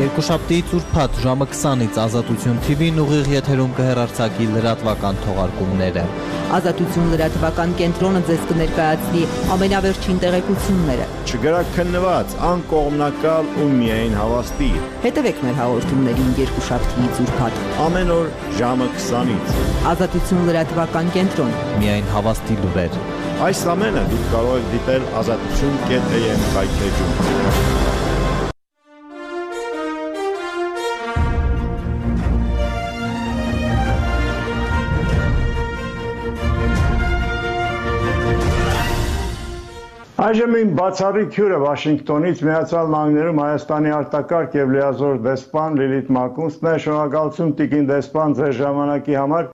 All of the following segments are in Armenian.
Երկուշաբթի ծուրփաթ ժամը 20-ից Ազատություն TV-ն ուղիղ եթերում կհեռարձակի լրատվական թողարկումները։ Ազատություն լրատվական կենտրոնը ձեզ կներկայացնի ամենավերջին տեղեկությունները։ Չգրաքննված, անկողմնակալ ու միայն հավաստի։ Հետևեք մեր հաղորդումներին երկուշաբթի ծուրփաթ։ Ամեն օր ժամը 20-ից։ Ազատություն լրատվական կենտրոն։ Միայն հավաստի լուրեր։ Այս ամենը դուք կարող եք դիտել ազատություն.am կայքեջում։ Այժմ իմ բացառիկ հյուրը Վաշինգտոնից Միացյալ Նահանգներում Հայաստանի արտակարգ եւ լիազոր դեսպան Լիլիթ Մակունցն է։ Շնորհակալություն Տիկին դեսպան ձեր ժամանակի համար։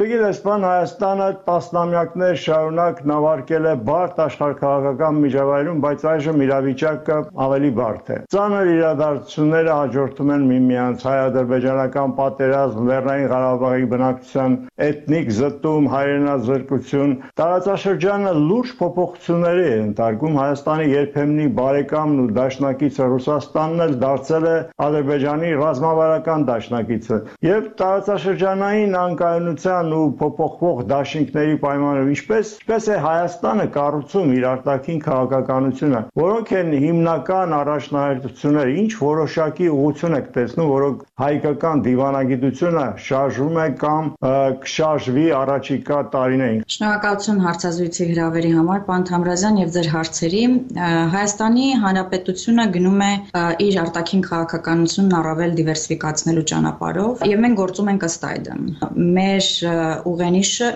Տիկին դեսպան Հայաստանը տասնամյակներ շարունակ նավարկել է բարդ աշխարհքաղաքական միջավայրում, բայց այժմ իրավիճակը ավելի բարդ է։ Ծանր իրադարձությունները հաջորդում են միմյանց հայ-ադրբեջանական պատերազմ, Լեռնային Ղարաբաղի բնակչության էթնիկ զտում, հայրենազրկություն, տարածաշրջանը լուրջ փոփոխությունների է ընթանում հարգում Հայաստանի երբեմնի բարեկամն ու դաշնակիցը Ռուսաստանն էլ դարձել է Ադրբեջանի ռազմավարական դաշնակիցը եւ տարածաշրջանային անկայունության ու փոփոխվող դաշինքների պայմաններում ինչպես ինչպես է Հայաստանը կառուցում իր արտաքին քաղաքականությունը որոնք են հիմնական առաջնահերթությունները ինչ որոշակի ուղղություն եք տեսնում որոնք հայկական դիվանագիտությունը շարժվում է կամ կշարժվի առաջիկա տարիներին Շնորհակալություն հարցազրույցի հրավերի համար պարոն Թամրազյան եւ ձեր հարցերի Հայաստանի Հանրապետությունը գնում է իր արտաքին քաղաքականությունն առավել դիվերսիֆիկացնելու ճանապարհով եւ մենք գործում ենք ըստ այդմ։ Մեր ուղենիշը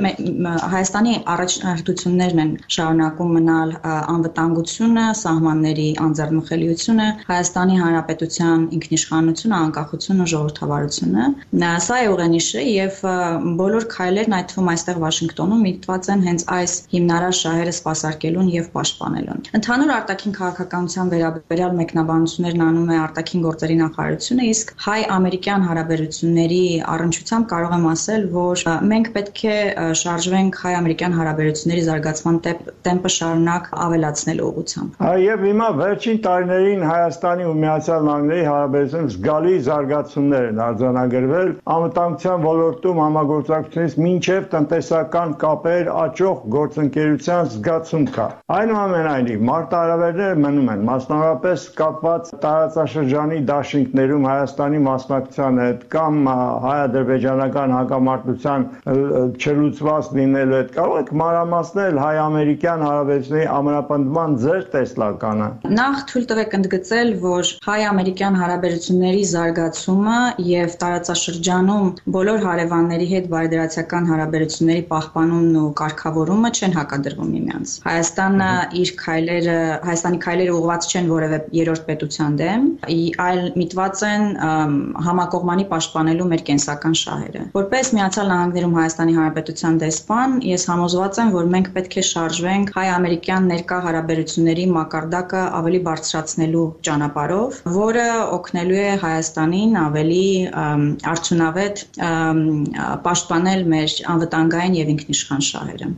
Հայաստանի առաջնահերթություններն են շարունակում մնալ անվտանգությունը, սահմանների անձեռնմխելիությունը, Հայաստանի Հանրապետության ինքնիշխանությունը, անկախությունը, ժողովրդավարությունը։ Սա է ուղենիշը եւ բոլոր քայլերն այդ թվում այստեղ Վաշինգտոնում միտված են հենց այս հիմնարար շահերը սպասարկելուն եւ պաշտպանելուն պահպանելուն։ Ընդհանուր արտաքին քաղաքականության վերաբերյալ մեկնաբանություններն անում է արտաքին գործերի նախարարությունը, իսկ հայ-ամերիկյան հարաբերությունների առնչությամբ կարող եմ ասել, որ մենք պետք է շարժվենք հայ-ամերիկյան հարաբերությունների զարգացման տեմպը շարունակ ավելացնելու ուղղությամբ։ Եվ հիմա վերջին տարիներին Հայաստանի ու Միացյալ Նահանգների հարաբերությունում զգալի զարգացումներ են արձանագրվել անվտանգության ոլորտում համագործակցությունից մինչև տնտեսական կապեր աճող գործընկերության զգացում կա։ Այնուամենայնիվ Այնուամենայնիվ մարտահրավերները մնում են, մասնավորապես կապված տարածաշրջանի դաշինքներում Հայաստանի մասնակցության հետ կամ հայ-ադրբեջանական հակամարտության չլուծված լինելու հետ։ Կարող եք մանրամասնել հայ-ամերիկյան հարաբերությունների ամրապնդման ձեր տեսլականը։ Նախ թույլ տվեք ընդգծել, որ հայ-ամերիկյան հարաբերությունների զարգացումը եւ տարածաշրջանում բոլոր հարևանների հետ բարեդրացիական հարաբերությունների պահպանումն ու կարգավորումը չեն հակադրվում միմյանց։ Հայաստանը իր քայլերը Հայաստանի քայլերը ուղղված չեն որևէ երրորդ պետության դեմ, այլ միտված են համակողմանի պաշտպանելու մեր կենսական շահերը։ Որպես Միացյալ Նահանգներում Հայաստանի Հանրապետության դեսպան, ես համոզված եմ, որ մենք պետք է շարժվենք հայ-ամերիկյան ներկա հարաբերությունների մակարդակը ավելի բարձրացնելու ճանապարհով, որը օգնելու է Հայաստանին ավելի արդյունավետ պաշտպանել մեր անվտանգային եւ ինքնիշխան շահերը։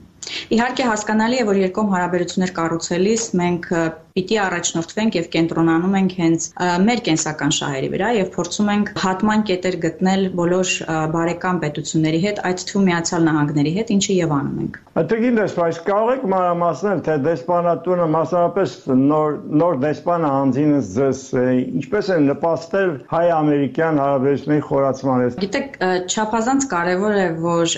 Իհարկե հասկանալի է, որ երկկողմ հարաբերություններ կառուցելիս մենք պիտի առաջնորդվենք եւ կենտրոնանում ենք հենց մեր կենսական շահերի վրա եւ փորձում ենք հատման կետեր գտնել բոլոր բարեկամ պետությունների հետ, այդ թվում Միացյալ Նահանգների հետ, ինչը եւ անում ենք։ Ատեգին դեսպան, կարող եք մանրամասնել, թե դեսպանատունը մասնավորապես նոր նոր դեսպանը հանձինս ձեզ ինչպես է նպաստել հայ-ամերիկյան հարաբերությունների խորացմանը։ Գիտեք, չափազանց կարևոր է, որ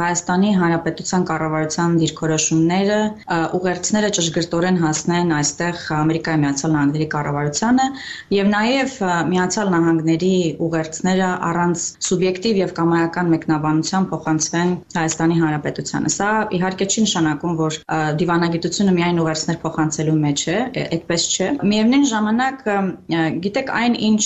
Հայաստանի Հանրապետության կառավարության դիրքորոշումները ուղերձները ճշգրտորեն հասնեն այստեղ Ամերիկայի Միացյալ Նահանգների կառավարությանը եւ նաեւ Միացյալ Նահանգների ուղերձները առանց սուբյեկտիվ եւ կամայական մեկնաբանության փոխանցվեն Հայաստանի Հանրապետությանը։ Սա իհարկե չի նշանակում, որ դիվանագիտությունը միայն ուղերձներ փոխանցելու մեջ է, այդպես չէ։ Միևնույն ժամանակ, գիտեք, այն ինչ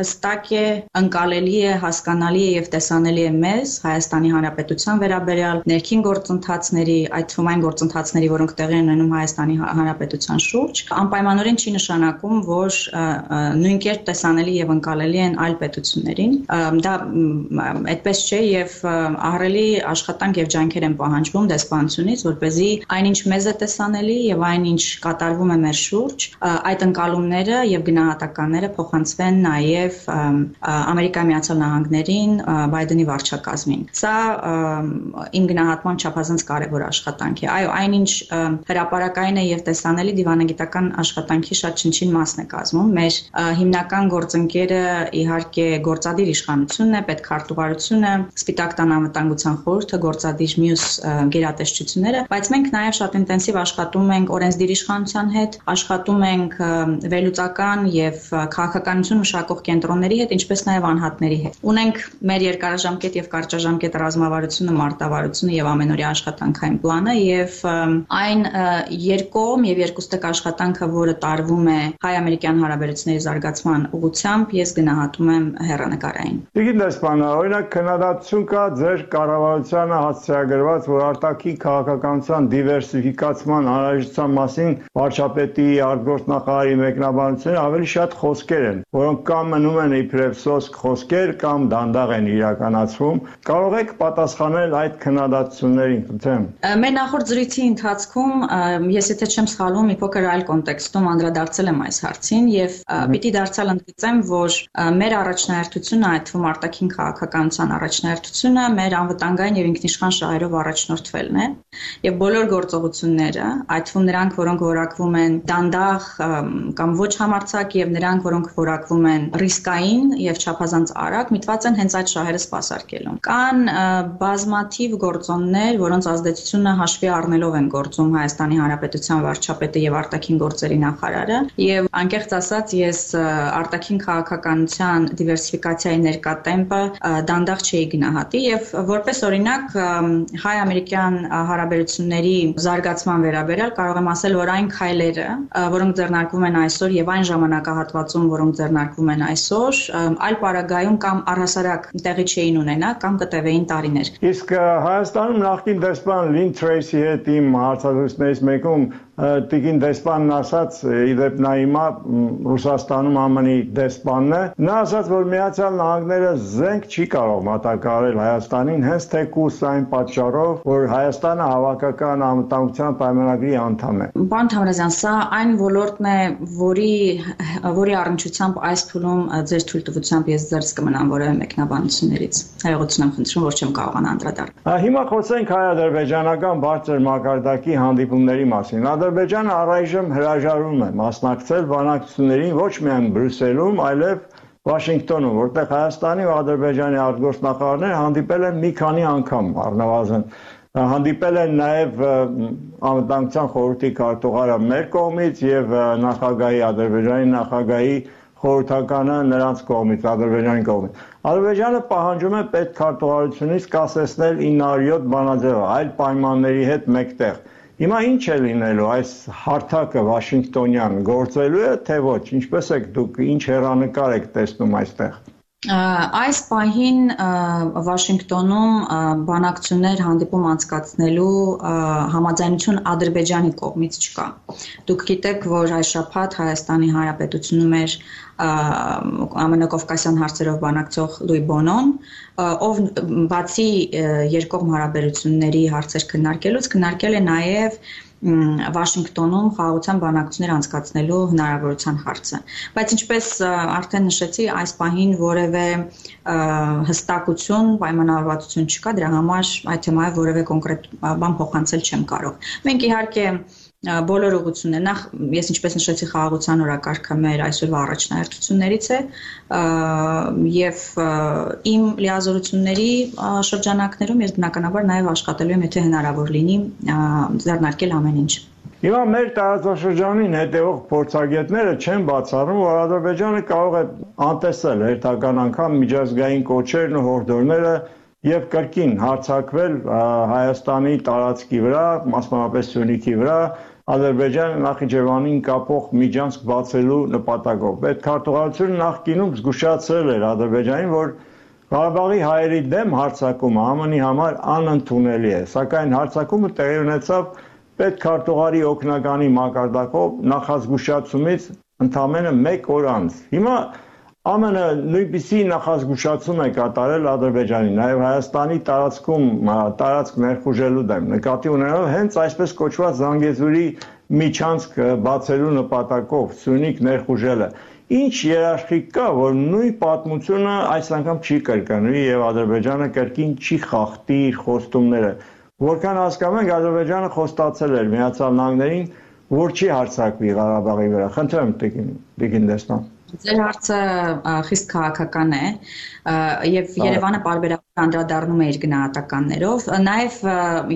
հստակ է, ընկալելի է, հասկանալի է եւ տեսանելի է մեզ Հայաստանի Հանրապետության վերաբերյալ ներքին գործընթացների, այդ թվում այն գործընթացների, որոնք տեղի ունենում Հայաստանի Հանրապետության շուրջ, անպայմանորեն չի նշանակում, որ նույն կերպ տեսանելի եւ ընկալելի են այլ պետություններին։ Դա այդպես չէ եւ ահռելի աշխատանք եւ ջանքեր են պահանջվում դեսպանությունից, որպեսզի այնինչ մեզ է տեսանելի եւ այնինչ կատարվում է մեր շուրջ, այդ ընկալումները եւ գնահատականները փոխանցվեն նաեւ Ամերիկայի Միացյալ Նահանգներին Բայդենի վարչակազմին։ Սա իմ գնահատմամբ չափազանց կարևոր աշխատանք է։ Այո, այնինչ հրաապարակային է եւ տեսանելի դիվանագիտական աշխատանքի շատ չնչին մասն է կազմում։ Մեր հիմնական գործընկերը իհարկե գործադիր իշխանությունն է, պետքարտուղարությունը, Սպիտակ տան անվտանգության խորհուրդը, գործադիր մյուս գերատեսչությունները, բայց մենք նաեւ շատ ինտենսիվ աշխատում ենք օրենսդիր իշխանության հետ, աշխատում ենք վերլուծական եւ քաղաքականություն մշակող կենտրոնների հետ, ինչպես նաեւ անհատների հետ։ Ունենք մեր երկարաժամկետ եւ կարճաժամկետ ռազմավարությունը, մարտավարությունը եւ ամենօրյա աշխատանքային պլանը եւ այն երկկողմ եւ երկուստեք աշխատանքը, որը տարվում է հայ-ամերիկյան հարաբերությունների զարգացման ուղղությամբ, ես գնահատում եմ հերանեկարային։ Իգին դեսպանը, օրինակ քննադատություն կա ձեր կառավարությանը հասցեագրված, որ արտաքին քաղաքականության դիվերսիֆիկացման անհրաժեշտության մասին վարչապետի արտգործնախարարի մեկնաբանությունները ավելի շատ խոսքեր են, որոնք կամ մնում են իբրև սոսկ խոսքեր կամ դանդաղ են իրականացվում։ Կարող եք պատասխանել այդ քննադատություններին, խնդրեմ։ Մեր նախորդ զրույցի ընթացքում ես եթե չեմ սխալվում, մի փոքր այլ կոնտեքստում անդրադարձել եմ այս հարցին եւ պիտի դարձյալ ընդգծեմ, որ մեր առաջնահերթությունը, այդ թվում արտաքին քաղաքականության առաջնահերթությունը մեր անվտանգային եւ ինքնիշխան շահերով առաջնորդվելն է եւ բոլոր գործողությունները, այդ թվում նրանք, որոնք որակվում են դանդաղ կամ ոչ համարցակ եւ նրանք, որոնք որակվում են ռիսկային եւ չափազանց արագ, միտված են հենց այդ շահերը սպասարկելուն։ Կան բազմաթիվ գործոններ, որոնց ազդեցությունը հաշվի առնելով են գործում Հայաստանի Հանրապետության վարչապետը եւ արտաքին գործերի նախարարը եւ անկեղծ ասած ես արտաքին քաղաքականության դիվերսիֆիկացիայի ներկատեմպը դանդաղ չէի գնահատի եւ որպես օրինակ հայ-ամերիկյան հարաբերությունների զարգացման վերաբերյալ կարող եմ ասել, որ այն քայլերը, որոնք ձեռնարկվում են այսօր եւ այն ժամանակահատվածում, որոնք ձեռնարկվում են այսօր, այլ պարագայում կամ առհասարակ տեղի չէին ունենա կամ կտևեին տարիներ։ Իսկ Հայաստանում նախկին դեսպան Լին Թրեյսի հետ իմ հարցազրույցներից մեկում Տիկին դեսպանն ասաց, իդեպ նա հիմա Ռուսաստանում ԱՄՆ-ի դեսպանն է, նա ասաց, որ Միացյալ Նահանգները զենք չի կարող մատակարարել Հայաստանին հենց թեկուս այն պատճառով, որ Հայաստանը հավաքական անվտանգության պայմանագրի անդամ է։ Պարոն Թամրազյան, սա այն ոլորտն է, որի որի առնչությամբ այս փուլում ձեր թույլտվությամբ ես ձերս կմնամ որևէ մեկնաբանություններից։ Հայողություն եմ խնդրում, որ չեմ կարողանա անդրադառնալ։ Հիմա խոսենք հայ-ադրբեջանական բարձր մակարդակի հանդիպումների մասին։ Ադրբեջանը առայժմ հրաժարվում է մասնակցել բանակցություններին ոչ միայն Բրյուսելում, այլև Վաշինգտոնում, որտեղ Հայաստանի ու Ադրբեջանի արտգործնախարարները հանդիպել են մի քանի անգամ առնվազն հանդիպել են նաև անվտանգության խորհրդի քարտուղարը մեր կողմից եւ նախագահի Ադրբեջանի նախագահի խորհրդականը նրանց կողմից, Ադրբեջանի կողմից։ Ադրբեջանը պահանջում է պետ քարտուղարությունից կասեցնել 907 բանաձևը այլ պայմանների հետ մեկտեղ։ Հիմա ինչ է լինելու այս հարթակը Վաշինգտոնյան գործելու է թե ոչ։ Ինչպես եք դուք ինչ հերանեկար եք տեսնում այստեղ։ Այս պահին Վաշինգտոնում բանակցություններ հանդիպում անցկացնելու համաձայնություն Ադրբեջանի կողմից չկա։ Դուք գիտեք, որ այս շաբաթ Հայաստանի Հանրապետությունում էր ամենակովկասյան հարցերով բանակցող Լուի Բոնոն, ով բացի երկկողմ հարաբերությունների հարցեր քննարկելուց քննարկել է նաև Վաշինգտոնում խաղաղության բանակցություններ անցկացնելու հնարավորության հարցը։ Բայց ինչպես արդեն նշեցի, այս պահին որևէ հստակություն, պայմանավորվածություն չկա, դրա համար այդ թեմայով որևէ կոնկրետ բան փոխանցել չեմ կարող։ Մենք իհարկե բոլոր ուղղություններ նախ ես ինչպես նշեցի խաղաղության օրակարգը մեր այսօրվա առաջնահերթություններից է եւ իմ լիազորությունների շրջանակներում ես բնականաբար նաեւ աշխատելու եմ եթե հնարավոր լինի ձեռնարկել ամեն ինչ Հիմա մեր տարածաշրջանին հետևող փորձագետները չեն բացառում, որ Ադրբեջանը կարող է անտեսել հերթական անգամ միջազգային կոչերն ու հորդորները եւ կրկին հարցակվել Հայաստանի տարածքի վրա, մասնավորապես Սյունիքի վրա, Ադրբեջանը Նախիջևանին կապող միջանցք բացելու նպատակով։ Պետքարտուղարությունը նախկինում զգուշացրել էր Ադրբեջանին, որ Ղարաբաղի հայերի դեմ հարձակումը ԱՄՆ-ի համար անընդունելի է, սակայն հարձակումը տեղի ունեցավ պետքարտուղարի օկնականի մակարդակով նախազգուշացումից ընդամենը 1 օր անց։ Հիմա ԱՄՆ նույնպիսի նախազգուշացում է կատարել Ադրբեջանի, նաև Հայաստանի տարածքում տարածք ներխուժելու դեմ, նկատի ունենալով հենց այսպես կոչված Զանգեզուրի միջանցք բացելու նպատակով Սյունիք ներխուժելը։ Ինչ երաշխիք կա, որ նույն պատմությունը այս անգամ չի կրկնվի եւ Ադրբեջանը կրկին չի խախտի իր խոստումները։ Որքան հասկանում ենք, Ադրբեջանը խոստացել էր Միացյալ Նահանգներին, որ չի հարձակվի Ղարաբաղի վրա։ Խնդրեմ, Տիկին, Տիկին Դեսպան։ Ձեր հարցը խիստ քաղաքական է եւ Երևանը բարբերաբար անդրադառնում է իր գնահատականներով, նաեւ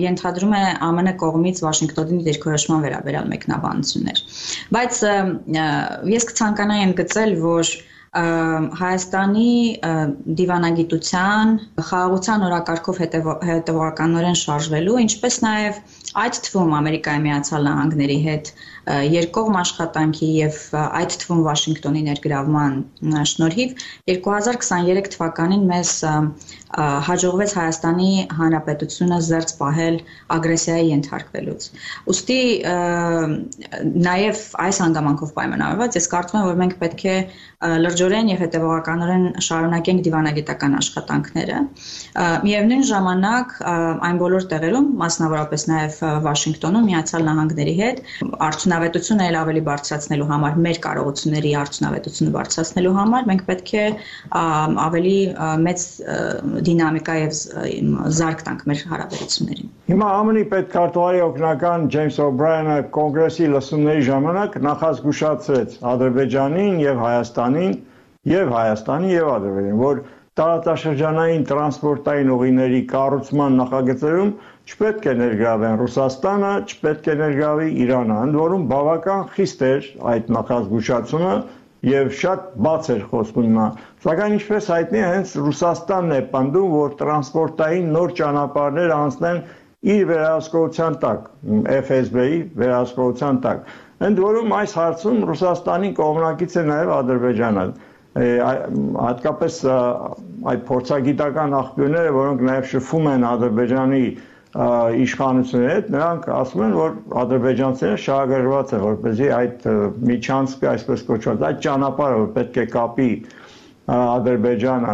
ենթադրում է ԱՄՆ կողմից Վաշինգտոնի դիրքորոշման վերաբերյալ մեկնաբանություններ։ Բայց ես կցանկանայի ընդգծել, որ Հայաստանի դիվանագիտության, խաղաղության օրակարգով հետևողականորեն շարժվելու, ինչպես նաև այդ թվում Ամերիկայի Միացյալ Նահանգների հետ երկկողմ աշխատանքի եւ այդ թվում Վաշինգտոնի ներգրավման շնորհիվ 2023 թվականին մեզ հաջողվեց Հայաստանի Հանրապետությունը զերծ պահել ագրեսիայի ենթարկվելուց։ Ոստի նաև այս հանգամանքով պայմանավորված ես կարծում եմ, որ մենք պետք է լրջորեն եւ հետեւողականորեն շարունակենք դիվանագիտական աշխատանքները։ Միևնույն ժամանակ այն բոլոր տեղերում, մասնավորապես նաև Վաշինգտոնում Միացյալ Նահանգների հետ արդյունավետությունը ել ավելի բարձրացնելու համար, մեր կարողությունների արդյունավետությունը բարձրացնելու համար մենք պետք է ավելի մեծ դինամիկա եւ զարգ տանք մեր հարաբերություններին։ Հիմա ԱՄՆ-ի պետքարտուղարի օգնական Ջեյմս Օբրայանը կոնգրեսի լսումների ժամանակ նախազգուշացրեց Ադրբեջանին եւ Հայաստանին եւ Հայաստանի եւ Ադրբեջանին, որ տարածաշրջանային տրանսպորտային ուղիների կառուցման նախագծերում չպետք է ներգրավեն Ռուսաստանը, չպետք է ներգրավի Իրանը, ընդ որում բավական խիստ էր այդ նախազգուշացումը եւ շատ բաց էր խոսքում նա։ Սակայն ինչպես հայտնի է, հենց Ռուսաստանն է պնդում, որ տրանսպորտային նոր ճանապարհներ անցնեն իր վերահսկողության տակ, FSB-ի վերահսկողության տակ։ Ընդ որում այս հարցում Ռուսաստանի կողմնակից է նաև Ադրբեջանը հատկապես այդ փորձագիտական աղբյուրները, որոնք նաև շփվում են Ադրբեջանի իշխանությունների հետ, նրանք ասում են, որ ադրբեջանցիները շահագրգռված են, որպեսզի այդ միջանցքը, այսպես կոչված, այդ ճանապարհը, որ պետք է կապի Ադրբեջանը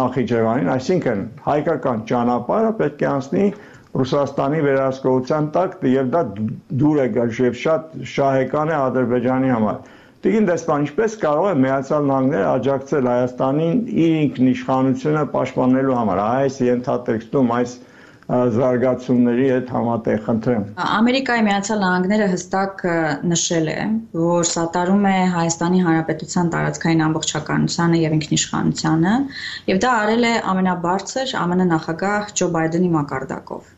Նախիջևանին, այսինքն հայկական ճանապարհը պետք է անցնի Ռուսաստանի վերահսկողության տակ եւ դա դուր է գալ եւ շատ շահեկան է Ադրբեջանի համար։ Տիկին դեսպան, ինչպես կարող է Միացյալ Նահանգները աջակցել Հայաստանին իր ինքնիշխանությունը պաշտպանելու համար։ Այս ենթատեքստում, այս զարգացումների հետ համատեղ խնդրեմ։ Ամերիկայի Միացյալ Նահանգները հստակ նշել է, որ սատարում է Հայաստանի Հանրապետության տարածքային ամբողջականությանը եւ ինքնիշխանությանը, եւ դա արել է ամենաբարձր ԱՄՆ նախագահ Ջո Բայդենի մակարդակով։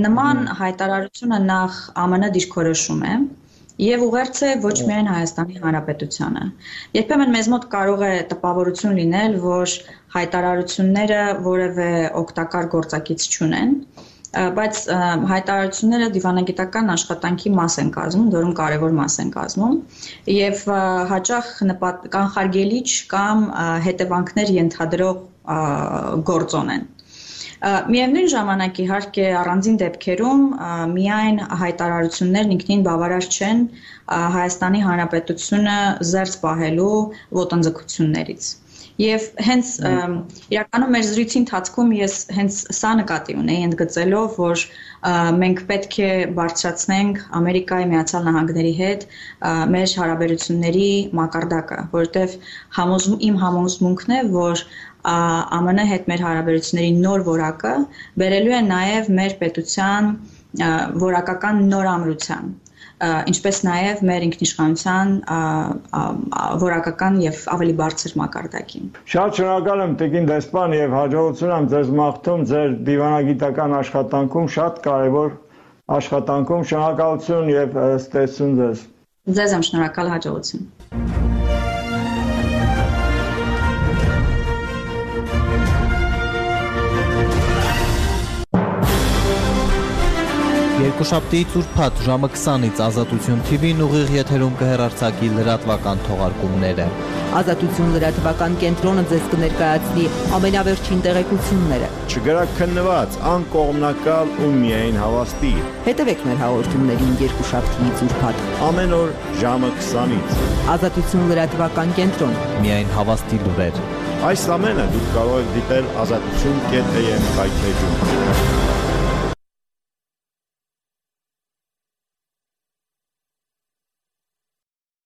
Նման հայտարարությունը նախ ԱՄՆ դիրքորոշում է, եւ ուղերձ է ոչ միայն Հայաստանի Հանրապետությանը։ Երբեմն մեզ մոտ կարող է տպավորություն լինել, որ հայտարարությունները որևէ օգտակար գործակից չունեն, բայց հայտարարությունները դիվանագիտական աշխատանքի մաս են կազմում, դրում կարևոր մաս են կազմում եւ հաճախ նպատ կանխարգելիչ կամ հետևանքներ ենթադրող գործոն են։ Միևնույն ժամանակ իհարկե առանձին դեպքերում միայն հայտարարություններն ինքնին բավարար չեն Հայաստանի Հանրապետությունը զերծ պահելու ոտնձգություններից։ Եվ հենց իրականում մեր զրույցի ընթացքում ես հենց սա նկատի ունեի ընդգծելով, որ մենք պետք է բարձրացնենք Ամերիկայի Միացյալ Նահանգների հետ մեր հարաբերությունների մակարդակը, որովհետև համոզում իմ համոզմունքն է, որ ԱՄՆ հետ մեր հարաբերությունների նոր որակը բերելու է նաև մեր պետության որակական նորամրության ինչպես նաև մեր ինքնիշխանության որակական եւ ավելի բարձր մակարդակին։ Շատ շնորհակալ եմ Տիկին դեսպան եւ հաջողություն եմ ձեզ մաղթում ձեր դիվանագիտական աշխատանքում շատ կարեւոր աշխատանքում շնորհակալություն եւ ստեսություն ձեզ։ Ձեզ եմ շնորհակալ հաջողություն։ Երկուշաբթիից ուրբաթ ժամը 20-ից Ազատություն TV-ն ուղիղ եթերում կհեռարձակի լրատվական թողարկումները։ Ազատություն լրատվական կենտրոնը ձեզ կներկայացնի ամենավերջին տեղեկությունները։ Չգրակ քննված, անկողմնակալ ու միայն հավաստի։ Հետևեք մեր հաղորդումներին երկուշաբթիից ուրբաթ։ Ամեն օր ժամը 20-ից։ Ազատություն լրատվական կենտրոն։ Միայն հավաստի լուրեր։ Այս ամենը դուք կարող եք դիտել ազատություն.am կայքեջում։